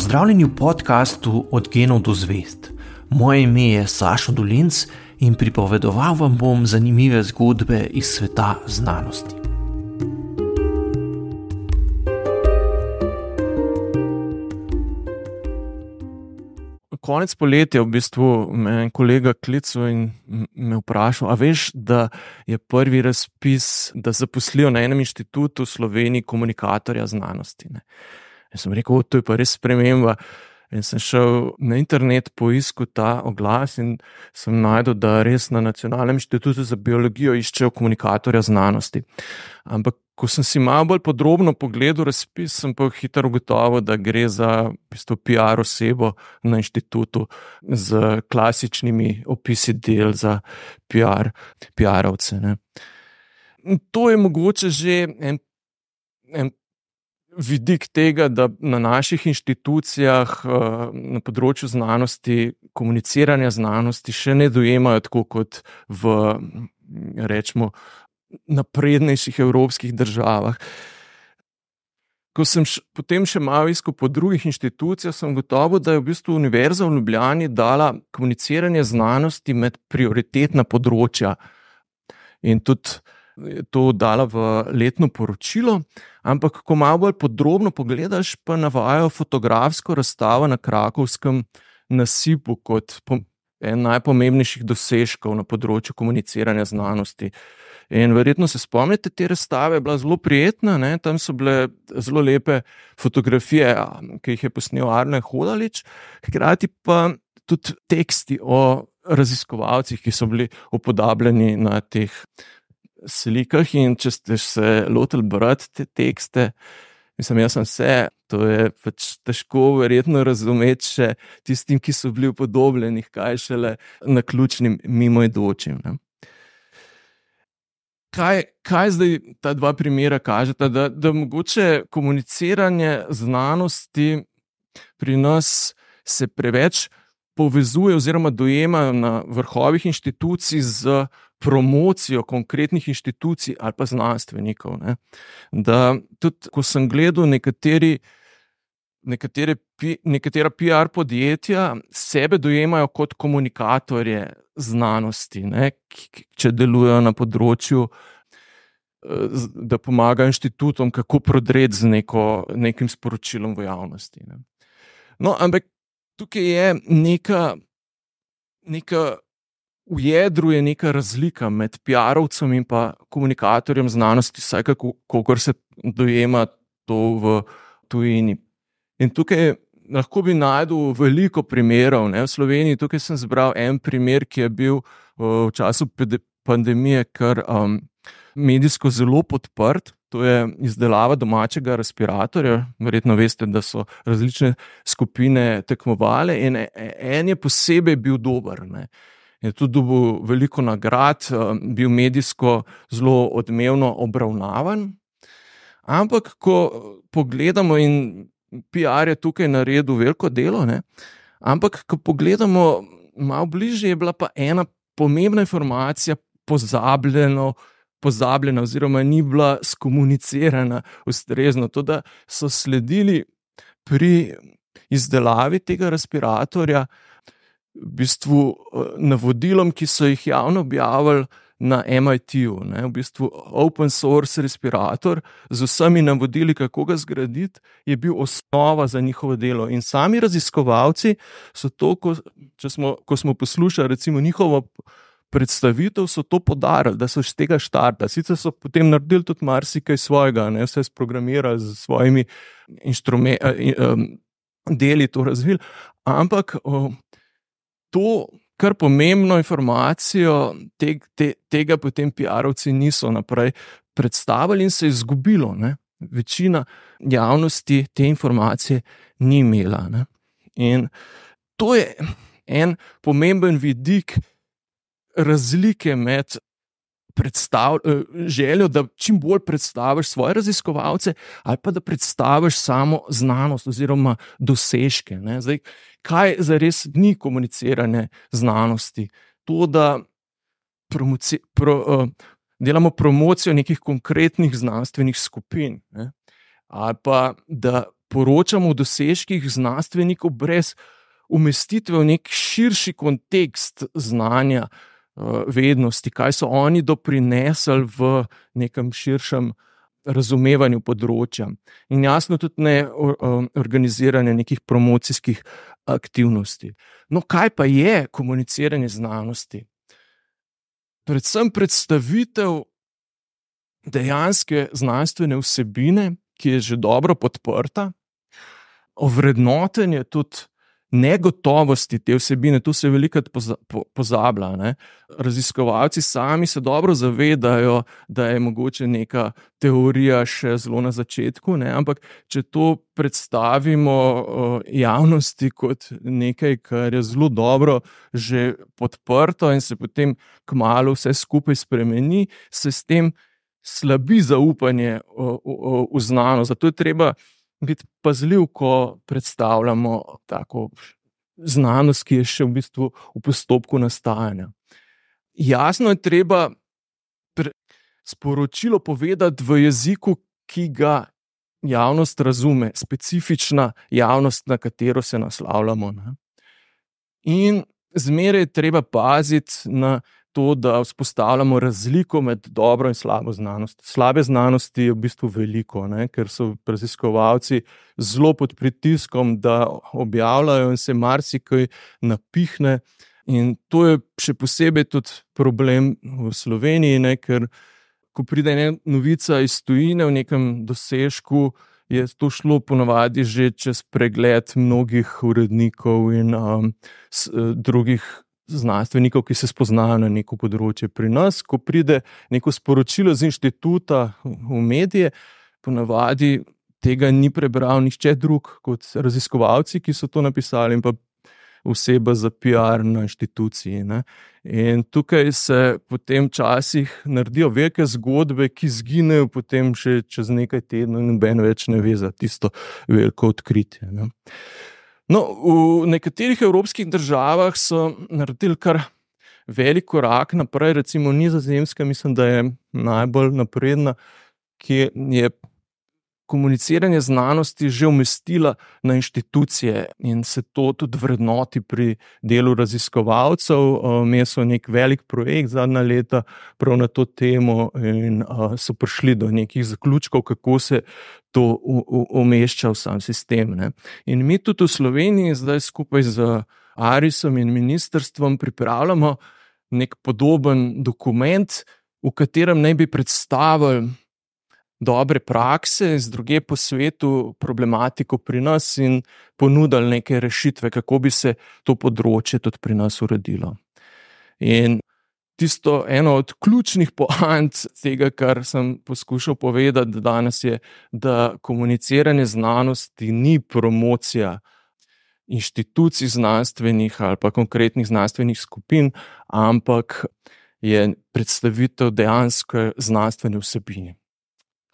Pozdravljeni v podkastu Od genov do zvest. Moje ime je Sašo Dolinc in pripovedoval vam bom zanimive zgodbe iz sveta znanosti. Konec poletja, v bistvu, me je kolega klical in me vprašal, a veš, da je prvi razpis, da zaposlijo na enem inštitutu v Sloveniji komunikatorja znanosti. Ne. Jaz sem rekel, to je pa res sprememba. In sem šel na internet poiskati ta oglas in sem najdel, da res na Nacionalnem inštitutu za biologijo iščejo komunikatorja znanosti. Ampak, ko sem si malo bolj podrobno pogledal razpis, sem pa hitro ugotovil, da gre za bistvo, PR osebo na inštitutu z klasičnimi opisi del za PR, PR-ovce. To je mogoče že en. En vidik tega, da na naših inštitucijah eh, na področju znanosti, komuniciranja znanosti, še ne dojemajo tako kot v rečemo, naprednejših evropskih državah. Ko sem š, potem še malo iskal po drugih inštitucijah, sem gotovo, da je v bistvu Univerza v Ljubljani dala komuniciranje znanosti med prioritetna področja. In tudi to dala v letno poročilo, ampak ko malo bolj podrobno pogledaš, pa navajajo fotografsko razstavo na Krakovskem nasipu kot en najpomembnejših dosežkov na področju komuniciranja znanosti. In verjetno se spomnite, te razstave je bila zelo prijetna, ne? tam so bile zelo lepe fotografije, ki jih je posnel Arne Hodalič, hkrati pa tudi teksti o raziskovalcih, ki so bili upodabljeni na teh slikah. In če ste se lotili brati te tekste, mislim, jaz sem vse, to je pač težko verjetno razumeti še tistim, ki so bili upodobljeni, kaj šele na ključnim mimoidočim. Kaj, kaj zdaj ta dva primera kažeta? Da, da mogoče komuniciranje znanosti pri nas se preveč povezuje oziroma dojema na vrhovih inštitucij z promocijo konkretnih inštitucij ali pa znanstvenikov. Ne. Da tudi, ko sem gledal nekateri. Nekatere, nekatera PR podjetja sebe dojemajo kot komunikatorje znanosti, ne, če delujejo na področju, da pomagajo inštitutom, kako prodreti z neko, nekim sporočilom v javnosti. Ne. No, ampak tukaj je neka, neka v jedru je neka razlika med PR-ovcem in pa komunikatorjem znanosti, vsaj kako se dojema to v tujini. In tukaj lahko bi najdel veliko primerov. Ne? V Sloveniji tukaj sem zbral en primer, ki je bil v času pandemije kar um, medijsko zelo podprt. To je izdelava domačega respiratorja. Verjetno veste, da so različne skupine tekmovale, in e, e, en je posebej bil dober. Ne je tudi dobil veliko nagrad, eh, bil medijsko zelo odmevno obravnavan. Ampak, ko pogledamo, in PR je tukaj naredil veliko delo, ne? ampak, ko pogledamo malo bližje, je bila pa ena pomembna informacija pozabljena. Pozabljena, oziroma ni bila skomunicirana ustrezno. To, da so sledili pri izdelavi tega respiratorja, uh, v bistvu eh, navodilom, ki so jih javno objavili na MIT-u. V bistvu open source respirator z vsemi navodili, kako ga zgraditi, je bil osnova za njihovo delo. In sami raziskovalci so to, ko smo, ko smo poslušali recimo njihovo. Predstavitev so to podarili, da so iz tega štarta. Sicer so potem naredili tudi marsikaj svojega, ne? vse sprogramirali z svojimi inštrumenti, eh, deli to razvili, ampak to, kar pomembno informacijo, te, te, tega potem PR-ovci niso naprej predstavili in se je izgubilo. Ne? Večina javnosti te informacije ni imela. Ne? In to je en pomemben vidik razlike med predstav, eh, željo, da čim bolj predstaviš svoje raziskovalce, ali pa da predstaviš samo znanost oziroma dosežke. Zdaj, kaj za res ni komuniciranje znanosti? To, da promoci, pro, uh, delamo promocijo nekih konkretnih znanstvenih skupin, ne? ali pa da poročamo o dosežkih znanstvenikov brez umestitve v nek širši kontekst znanja, vednosti, kaj so oni doprinesli v nekem širšem razumevanju področja. In jasno, tudi ne organiziranje nekih promocijskih aktivnosti. No, kaj pa je komuniciranje znanosti? Predvsem predstavitev dejanske znanstvene vsebine, ki je že dobro podprta, ovrednotenje tudi negotovosti te vsebine, tu se veliko pozablja. Ne? Raziskovalci sami se dobro zavedajo, da je mogoče neka teorija še zelo na začetku, ne? ampak če to predstavimo javnosti kot nekaj, kar je zelo dobro, že podprto in se potem kmalo vse skupaj spremeni, se s tem slabi zaupanje v znanost. Zato je treba biti pazljiv, ko predstavljamo tako znanost, ki je še v bistvu v postopku nastajanja. Jasno je treba sporočilo povedati v jeziku, ki ga javnost razume, specifična javnost, na katero se naslavljamo. Ne? In zmeraj je treba paziti na to, da vzpostavljamo razliko med dobro in slabo znanost. Slabe znanosti je v bistvu veliko, ne? ker so raziskovalci zelo pod pritiskom, da objavljajo in se marsikaj napihne. In to je še posebej tudi problem v Sloveniji, ne? ker ko pride ena novica iz tujine v nekem dosežku. Je to šlo ponovadi že čez pregled mnogih urednikov in um, s, uh, drugih znanstvenikov, ki se spoznajo na neko področje. Pri nas, ko pride neko sporočilo z inštituta v medije, ponavadi tega ni prebral nihče drug kot raziskovalci, ki so to napisali, in pa oseba za PR na inštituciji. Ne. In tukaj se potem včasih naredijo velike zgodbe, ki zginejo potem še čez nekaj tednov, in noben več ne ve za tisto veliko odkritje. Ne. No, v nekaterih evropskih državah so naredili kar velik korak naprej, recimo Nizozemska, mislim, da je najbolj napredna, ki je komuniciranje znanosti že umestila na inštitucije in se to tudi vrednoti pri delu raziskovalcev. Imeli so nek velik projekt zadnja leta prav na to temo in so prišli do nekih zaključkov, kako se to umešča v sam sistem. Ne. In mi tudi v Sloveniji zdaj skupaj z Arisom in ministrstvom pripravljamo nek podoben dokument, v katerem naj bi predstavili dobre prakse iz druge po svetu, problematiko pri nas in ponudili neke rešitve, kako bi se to področje tudi pri nas uredilo. In tisto eno od ključnih poant tega, kar sem poskušal povedati danes, je, da komuniciranje znanosti ni promocija. Inštitucij znanstvenih ali pa konkretnih znanstvenih skupin, ampak je predstavitev dejansko znanstvene vsebine.